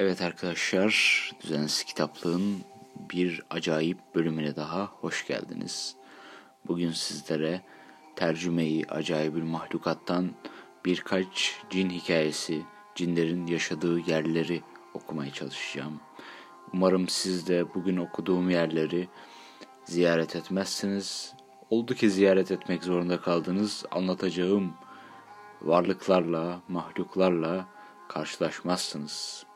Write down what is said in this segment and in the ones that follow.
Evet arkadaşlar, Düzensiz Kitaplığın bir acayip bölümüne daha hoş geldiniz. Bugün sizlere tercümeyi acayibül mahlukattan birkaç cin hikayesi, cinlerin yaşadığı yerleri okumaya çalışacağım. Umarım siz de bugün okuduğum yerleri ziyaret etmezsiniz. Oldu ki ziyaret etmek zorunda kaldınız. Anlatacağım varlıklarla, mahluklarla karşılaşmazsınız.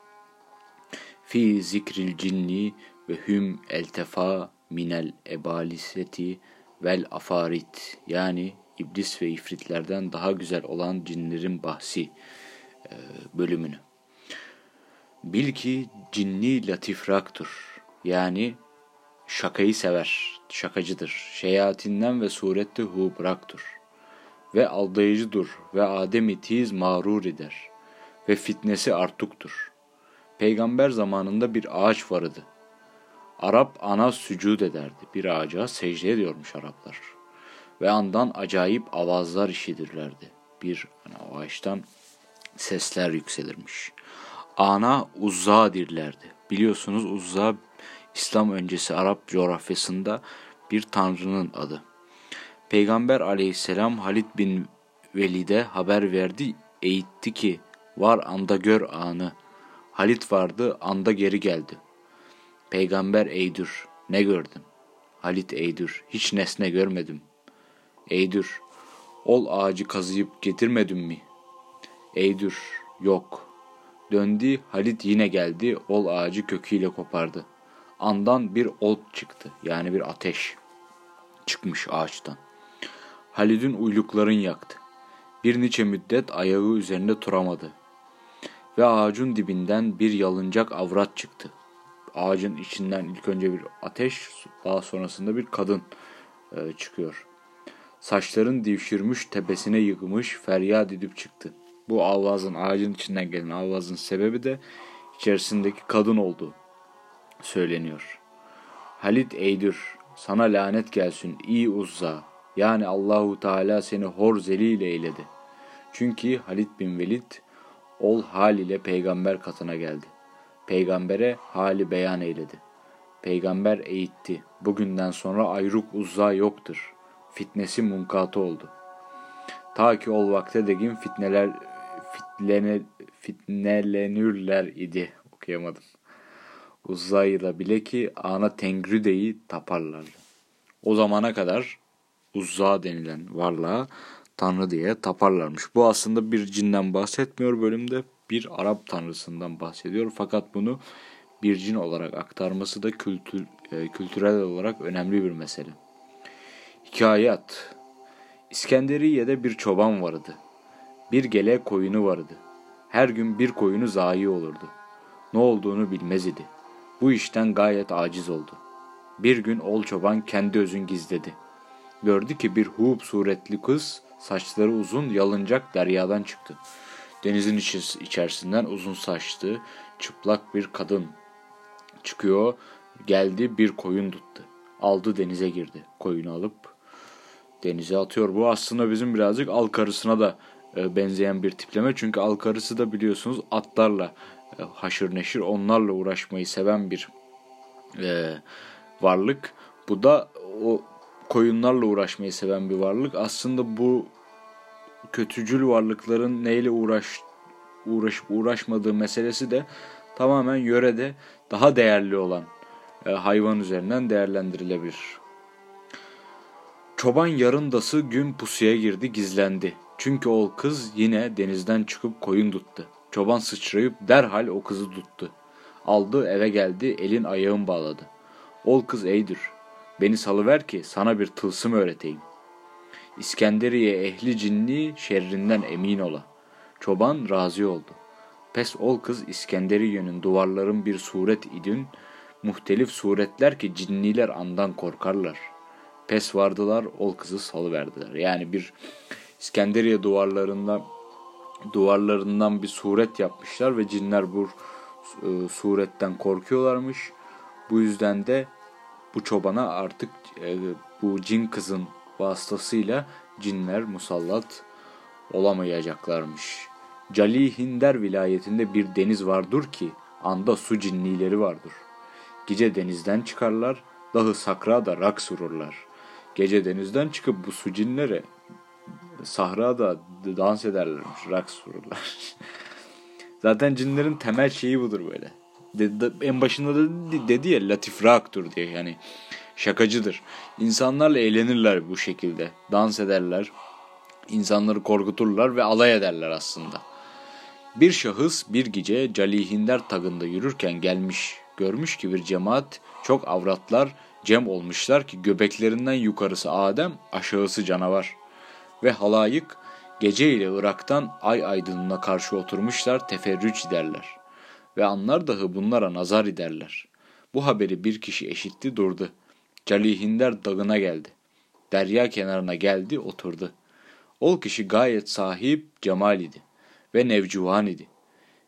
Fi zikril cinni ve hüm eltefa minel ebaliseti vel afarit yani iblis ve ifritlerden daha güzel olan cinlerin bahsi e, bölümünü. Bil ki cinni latifraktur yani şakayı sever, şakacıdır. Şeyatinden ve surette hu bıraktur. Ve aldayıcıdır ve ademi tiz mağrur eder. Ve fitnesi artuktur. Peygamber zamanında bir ağaç vardı. Arap ana sücud ederdi. Bir ağaca secde ediyormuş Araplar. Ve andan acayip avazlar işidirlerdi. Bir hani ağaçtan sesler yükselirmiş. Ana uzza dirlerdi. Biliyorsunuz uzza İslam öncesi Arap coğrafyasında bir tanrının adı. Peygamber aleyhisselam Halid bin Velid'e haber verdi, eğitti ki var anda gör anı. Halit vardı, anda geri geldi. Peygamber eydür, ne gördün? Halit eydür, hiç nesne görmedim. Eydür, ol ağacı kazıyıp getirmedin mi? Eydür, yok. Döndü, Halit yine geldi, ol ağacı köküyle kopardı. Andan bir ol çıktı, yani bir ateş çıkmış ağaçtan. Halid'in uylukların yaktı. Bir nice müddet ayağı üzerinde duramadı ve ağacın dibinden bir yalıncak avrat çıktı. Ağacın içinden ilk önce bir ateş, daha sonrasında bir kadın e, çıkıyor. Saçların divşirmiş, tepesine yıkmış, feryat edip çıktı. Bu avazın, ağacın içinden gelen avazın sebebi de içerisindeki kadın olduğu söyleniyor. Halit Eydür, sana lanet gelsin iyi uzza. Yani Allahu Teala seni hor zelil eyledi. Çünkü Halit bin Velid ol hal ile peygamber katına geldi. Peygambere hali beyan eyledi. Peygamber eğitti. Bugünden sonra ayruk uzza yoktur. Fitnesi munkatı oldu. Ta ki ol vakte degin fitneler fitlene, fitnelenürler idi. Okuyamadım. Uzza'yla bile ki ana Tengrüde'yi taparlardı. O zamana kadar Uzza denilen varlığa tanrı diye taparlarmış. Bu aslında bir cinden bahsetmiyor bölümde. Bir Arap tanrısından bahsediyor. Fakat bunu bir cin olarak aktarması da kültür, e, kültürel olarak önemli bir mesele. Hikayat İskenderiye'de bir çoban vardı. Bir gele koyunu vardı. Her gün bir koyunu zayi olurdu. Ne olduğunu bilmez idi. Bu işten gayet aciz oldu. Bir gün ol çoban kendi özün gizledi. Gördü ki bir hub suretli kız Saçları uzun, yalıncak deryadan çıktı. Denizin içerisinden uzun saçlı, çıplak bir kadın çıkıyor. Geldi bir koyun tuttu. Aldı denize girdi. Koyunu alıp denize atıyor. Bu aslında bizim birazcık al karısına da e, benzeyen bir tipleme. Çünkü al karısı da biliyorsunuz atlarla e, haşır neşir onlarla uğraşmayı seven bir e, varlık. Bu da o koyunlarla uğraşmayı seven bir varlık. Aslında bu kötücül varlıkların neyle uğraş uğraşıp uğraşmadığı meselesi de tamamen yörede daha değerli olan e, hayvan üzerinden değerlendirilebilir. Çoban yarındası gün pusuya girdi gizlendi. Çünkü o kız yine denizden çıkıp koyun tuttu. Çoban sıçrayıp derhal o kızı tuttu. Aldı eve geldi elin ayağın bağladı. Ol kız eydir. Beni salıver ki sana bir tılsım öğreteyim. İskenderiye ehli cinni şerrinden emin ola. Çoban razı oldu. Pes ol kız İskenderiye'nin duvarların bir suret idün, muhtelif suretler ki cinniler andan korkarlar. Pes vardılar, ol kızı salıverdiler. Yani bir İskenderiye duvarlarında duvarlarından bir suret yapmışlar ve cinler bu e, suretten korkuyorlarmış. Bu yüzden de bu çobana artık e, bu cin kızın vasıtasıyla cinler musallat olamayacaklarmış. Cali Hinder vilayetinde bir deniz vardır ki anda su cinnileri vardır. Gece denizden çıkarlar, dağı sakrada raks vururlar. Gece denizden çıkıp bu su cinlere sahrada dans ederlermiş, raks vururlar. Zaten cinlerin temel şeyi budur böyle. En başında da dedi ya latif raktur diye yani şakacıdır. İnsanlarla eğlenirler bu şekilde. Dans ederler. insanları korkuturlar ve alay ederler aslında. Bir şahıs bir gece Calihinder tagında yürürken gelmiş. Görmüş ki bir cemaat çok avratlar cem olmuşlar ki göbeklerinden yukarısı Adem aşağısı canavar. Ve halayık gece ile Irak'tan ay aydınlığına karşı oturmuşlar teferrüç ederler. Ve anlar dahi bunlara nazar ederler. Bu haberi bir kişi eşitti durdu. Calihinder dağına geldi. Derya kenarına geldi oturdu. Ol kişi gayet sahip cemal idi ve nevcuhan idi.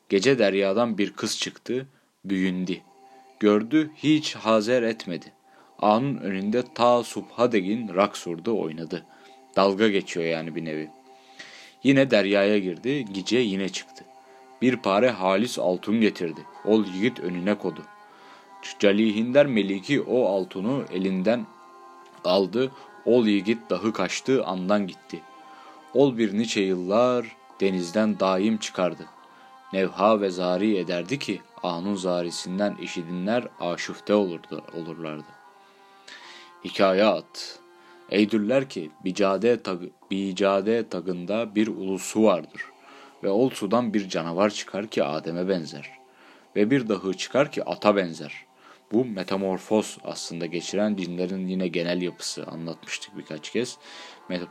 Gece deryadan bir kız çıktı, büyündi. Gördü hiç hazer etmedi. Ağanın önünde ta subhadegin raksurdu oynadı. Dalga geçiyor yani bir nevi. Yine deryaya girdi, gece yine çıktı. Bir pare halis altın getirdi. Ol yiğit önüne kodu. Calihinder Meliki o altını elinden aldı. Ol yiğit dahi kaçtı andan gitti. Ol bir nice yıllar denizden daim çıkardı. Nevha ve zari ederdi ki anun zarisinden işidinler aşufte olurdu, olurlardı. Hikayat Eydüller ki bicade, tag, bicade tagında bir ulusu vardır ve ol sudan bir canavar çıkar ki Adem'e benzer ve bir dağı çıkar ki ata benzer. Bu metamorfoz aslında geçiren cinlerin yine genel yapısı anlatmıştık birkaç kez.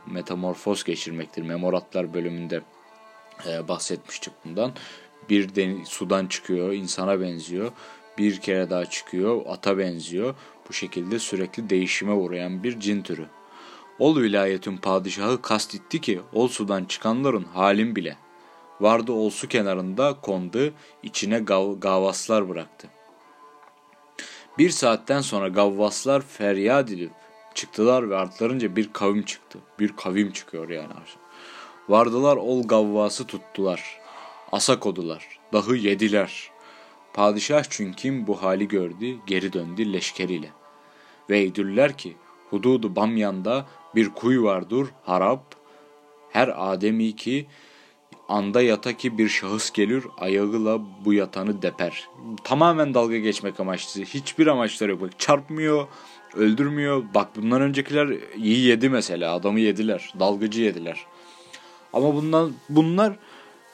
Metamorfoz geçirmektir. Memoratlar bölümünde e, bahsetmiştik bundan. Bir deniz, sudan çıkıyor, insana benziyor. Bir kere daha çıkıyor, ata benziyor. Bu şekilde sürekli değişime uğrayan bir cin türü. Ol vilayetin padişahı kastetti ki ol sudan çıkanların halin bile. Vardı ol su kenarında kondu, içine gav gavaslar bıraktı. Bir saatten sonra gavvaslar feryat edip çıktılar ve artlarınca bir kavim çıktı. Bir kavim çıkıyor yani. Vardılar ol gavvası tuttular. Asa kodular. Dahı yediler. Padişah çünkü bu hali gördü, geri döndü leşkeriyle. Ve eydüller ki, hududu Bamyan'da bir kuyu vardır, harap. Her ademi ki anda yata ki bir şahıs gelir ayağıyla bu yatanı deper. Tamamen dalga geçmek amaçlı. Hiçbir amaçları yok. Bak, çarpmıyor, öldürmüyor. Bak bundan öncekiler iyi yedi mesela. Adamı yediler. Dalgıcı yediler. Ama bundan bunlar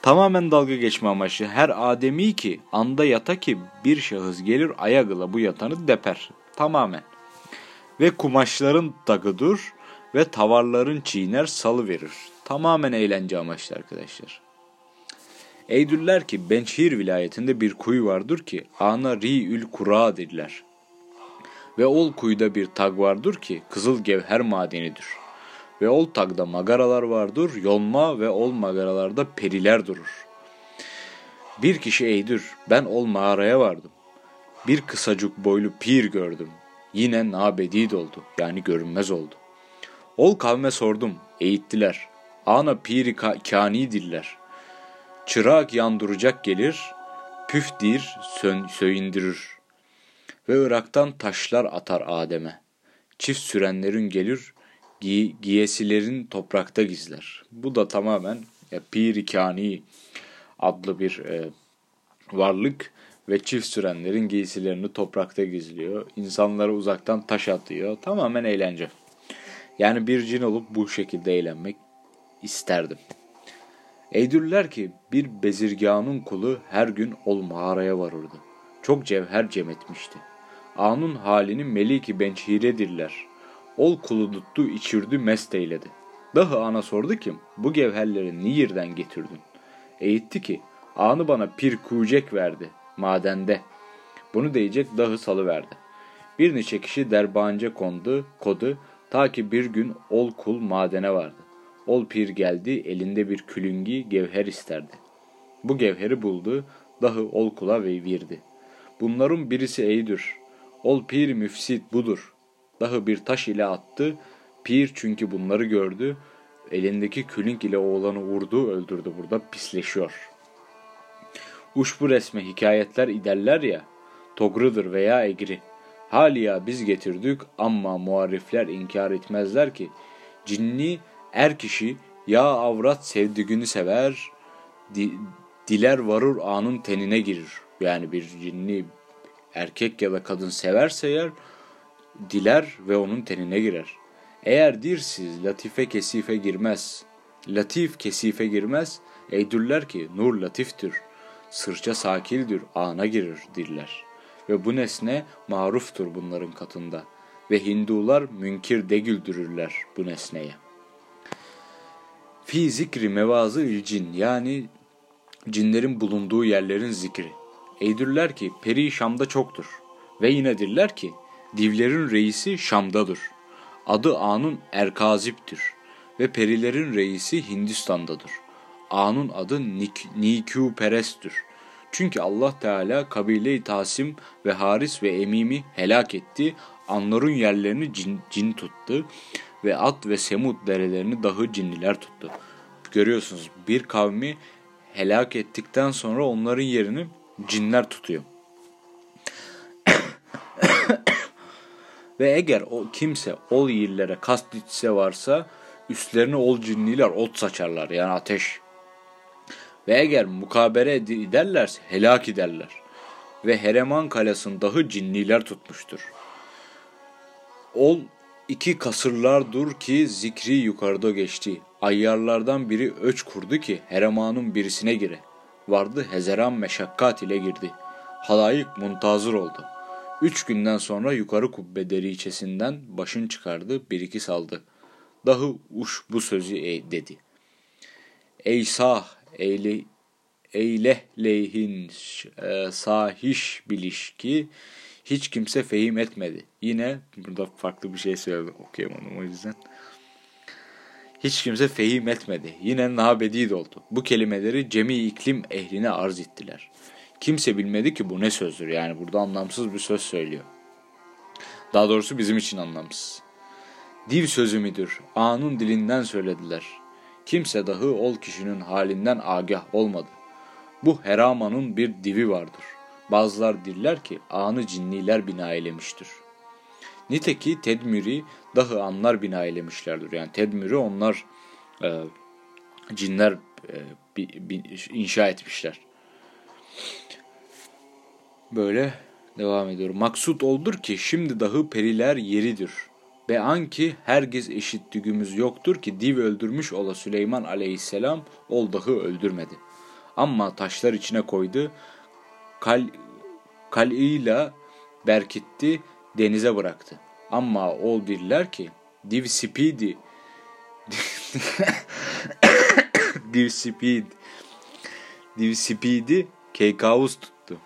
tamamen dalga geçme amaçlı. Her ademi ki anda yata ki bir şahıs gelir ayağıyla bu yatanı deper. Tamamen. Ve kumaşların takıdır ve tavarların çiğner salı verir. Tamamen eğlence amaçlı arkadaşlar. Eydüller ki Benşehir vilayetinde bir kuyu vardır ki ana Ri'ül Kura dediler. Ve ol kuyuda bir tag vardır ki kızıl gevher madenidir. Ve ol tagda magaralar vardır, yolma ve ol magaralarda periler durur. Bir kişi eydür, ben ol mağaraya vardım. Bir kısacık boylu pir gördüm. Yine nabedid oldu, yani görünmez oldu. Ol kavme sordum, eğittiler. Ana piri kani diller. Çırak yandıracak gelir, püfdir sön, söyindirir. Ve Irak'tan taşlar atar Adem'e. Çift sürenlerin gelir, gi giyesilerin toprakta gizler. Bu da tamamen ya, piri kani adlı bir e, varlık ve çift sürenlerin giysilerini toprakta gizliyor. İnsanlara uzaktan taş atıyor. Tamamen eğlence. Yani bir cin olup bu şekilde eğlenmek isterdim. Eydüller ki bir bezirganın kulu her gün ol mağaraya varırdı. Çok cevher cem etmişti. Anun halini meliki bençhiredirler. Ol kulu tuttu içirdi mest eyledi. Daha ana sordu ki bu gevherleri niyirden getirdin? Eğitti ki anı bana pir kucek verdi madende. Bunu diyecek dağı salı verdi. Bir neçe kişi derbanca kondu, kodu ta ki bir gün ol kul madene vardı. Ol pir geldi elinde bir külüngi gevher isterdi. Bu gevheri buldu, dahi ol kula ve virdi. Bunların birisi eydir. Ol pir müfsit budur. Dahi bir taş ile attı, pir çünkü bunları gördü, elindeki külünk ile oğlanı vurdu, öldürdü burada pisleşiyor. Uş bu resme hikayetler iderler ya, togrudur veya egri. Haliya biz getirdik ama muarifler inkar etmezler ki, cinni er kişi ya avrat sevdiğini sever, di, diler varur anın tenine girir. Yani bir cinni erkek ya da kadın severse eğer, diler ve onun tenine girer. Eğer dirsiz latife kesife girmez, latif kesife girmez, eydürler ki nur latiftir, sırça sakildir, ana girir dirler. Ve bu nesne maruftur bunların katında ve Hindular münkir de güldürürler bu nesneye. Fi zikri mevazı cin yani cinlerin bulunduğu yerlerin zikri. Eydürler ki peri Şam'da çoktur ve yine dirler ki divlerin reisi Şam'dadır. Adı Anun Erkazip'tir ve perilerin reisi Hindistan'dadır. Anun adı Nik Nikü Perest'tir. Çünkü Allah Teala kabile-i Tasim ve Haris ve Emim'i helak etti. Anların yerlerini cin, cin tuttu ve At ve Semud derelerini dahi cinliler tuttu. Görüyorsunuz bir kavmi helak ettikten sonra onların yerini cinler tutuyor. Ve eğer o kimse ol yerlere kastetse varsa üstlerine ol cinliler ot saçarlar yani ateş. Ve eğer mukabere ederlerse helak ederler. Ve Hereman kalesini dahi cinniler tutmuştur. Ol iki kasırlardır ki zikri yukarıda geçti. Ayyarlardan biri öç kurdu ki Hereman'ın birisine gire. Vardı Hezeran meşakkat ile girdi. Halayık muntazır oldu. Üç günden sonra yukarı kubbe deriçesinden başın çıkardı, bir iki saldı. Dahu uş bu sözü e dedi. Ey sah, eyle, eylehleyhin e, sahiş bilişki hiç kimse fehim etmedi. Yine burada farklı bir şey söyledim okuyamadım o yüzden. Hiç kimse fehim etmedi. Yine nabedid oldu. Bu kelimeleri cemi iklim ehline arz ettiler. Kimse bilmedi ki bu ne sözdür. Yani burada anlamsız bir söz söylüyor. Daha doğrusu bizim için anlamsız. Div sözü müdür? Anın dilinden söylediler. Kimse dahi ol kişinin halinden agah olmadı. Bu Heraman'ın bir divi vardır. Bazılar diller ki anı cinniler bina eylemiştir. Niteki tedmiri dahi anlar bina eylemişlerdir. Yani tedmiri onlar e, cinler e, bi, bi, inşa etmişler. Böyle devam ediyorum. Maksut oldur ki şimdi dahi periler yeridir. Ve anki herkes eşitligimiz yoktur ki div öldürmüş ola Süleyman aleyhisselam ol dahi öldürmedi. Ama taşlar içine koydu. Kal, kal'iyle berkitti denize bıraktı. Ama ol diller ki div spidi div speed div speedi keykavus tuttu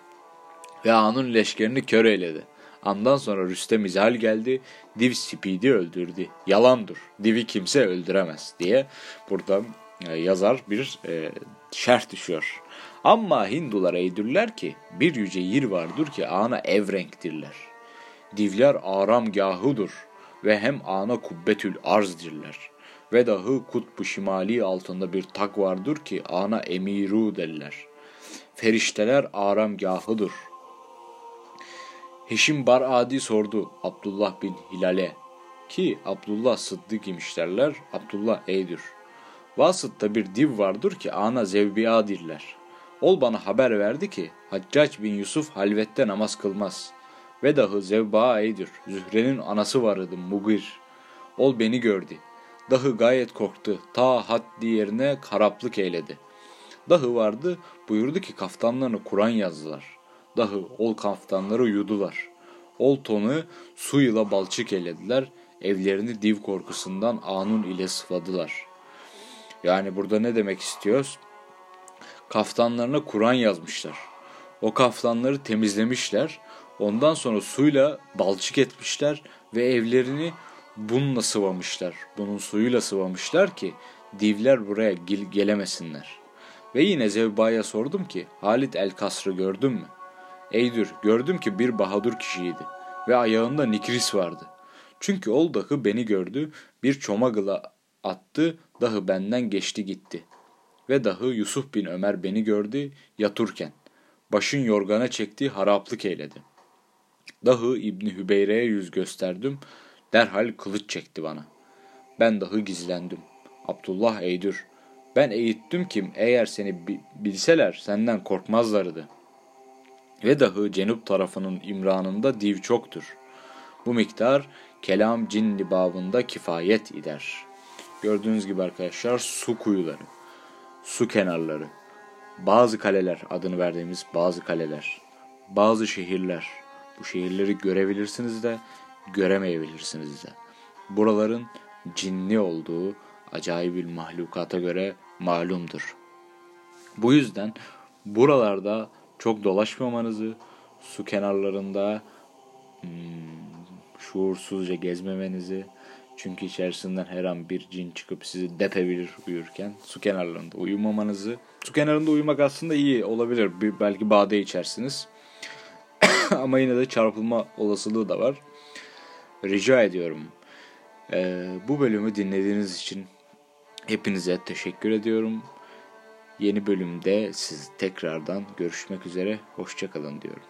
ve Anun leşkerini kör eyledi. Andan sonra Rüstem izhal geldi, Div Speed'i öldürdü. Yalandır, Div'i kimse öldüremez diye burada e, yazar bir e, şerh düşüyor. Ama Hindular eydürler ki bir yüce yir vardır ki ana evrenktirler. Divler aramgahıdır ve hem ana kubbetül arzdirler. Ve dahi kutbu şimali altında bir tak vardır ki ana emiru derler. Ferişteler aramgahıdır Heşim Bar Adi sordu Abdullah bin Hilal'e ki Abdullah Sıddık imiş derler. Abdullah eydir. Vasıtta bir div vardır ki ana zevbiya dirler. Ol bana haber verdi ki Haccac bin Yusuf halvette namaz kılmaz. Ve dahi zevba eydir. Zühre'nin anası vardı Mugir. Ol beni gördü. Dahi gayet korktu. Ta haddi yerine karaplık eyledi. Dahi vardı buyurdu ki kaftanlarını Kur'an yazdılar dahi ol kaftanları yudular. Ol tonu su ile balçık elediler, evlerini div korkusundan anun ile sıvadılar. Yani burada ne demek istiyoruz? Kaftanlarına Kur'an yazmışlar. O kaftanları temizlemişler. Ondan sonra suyla balçık etmişler ve evlerini bununla sıvamışlar. Bunun suyuyla sıvamışlar ki divler buraya gelemesinler. Ve yine Zevba'ya sordum ki Halit el Kasr'ı gördün mü? Eydür gördüm ki bir bahadur kişiydi ve ayağında nikris vardı. Çünkü ol dahi beni gördü bir çomagıla attı dahi benden geçti gitti. Ve dahi Yusuf bin Ömer beni gördü yaturken başın yorgana çektiği haraplık eyledi. Dahi İbni Hübeyre'ye yüz gösterdim, derhal kılıç çekti bana. Ben dahi gizlendim. Abdullah eydür. Ben eğittim kim eğer seni bilseler senden korkmazlardı. Ve dahi cenup tarafının imranında div çoktur. Bu miktar kelam cin libabında kifayet eder. Gördüğünüz gibi arkadaşlar su kuyuları, su kenarları, bazı kaleler adını verdiğimiz bazı kaleler, bazı şehirler. Bu şehirleri görebilirsiniz de göremeyebilirsiniz de. Buraların cinli olduğu acayip bir mahlukata göre malumdur. Bu yüzden buralarda çok dolaşmamanızı, su kenarlarında hmm, şuursuzca gezmemenizi, çünkü içerisinden her an bir cin çıkıp sizi depebilir uyurken su kenarlarında uyumamanızı. Su kenarında uyumak aslında iyi olabilir. Bir, belki bade içersiniz. Ama yine de çarpılma olasılığı da var. Rica ediyorum. Ee, bu bölümü dinlediğiniz için hepinize teşekkür ediyorum. Yeni bölümde siz tekrardan görüşmek üzere. Hoşçakalın diyorum.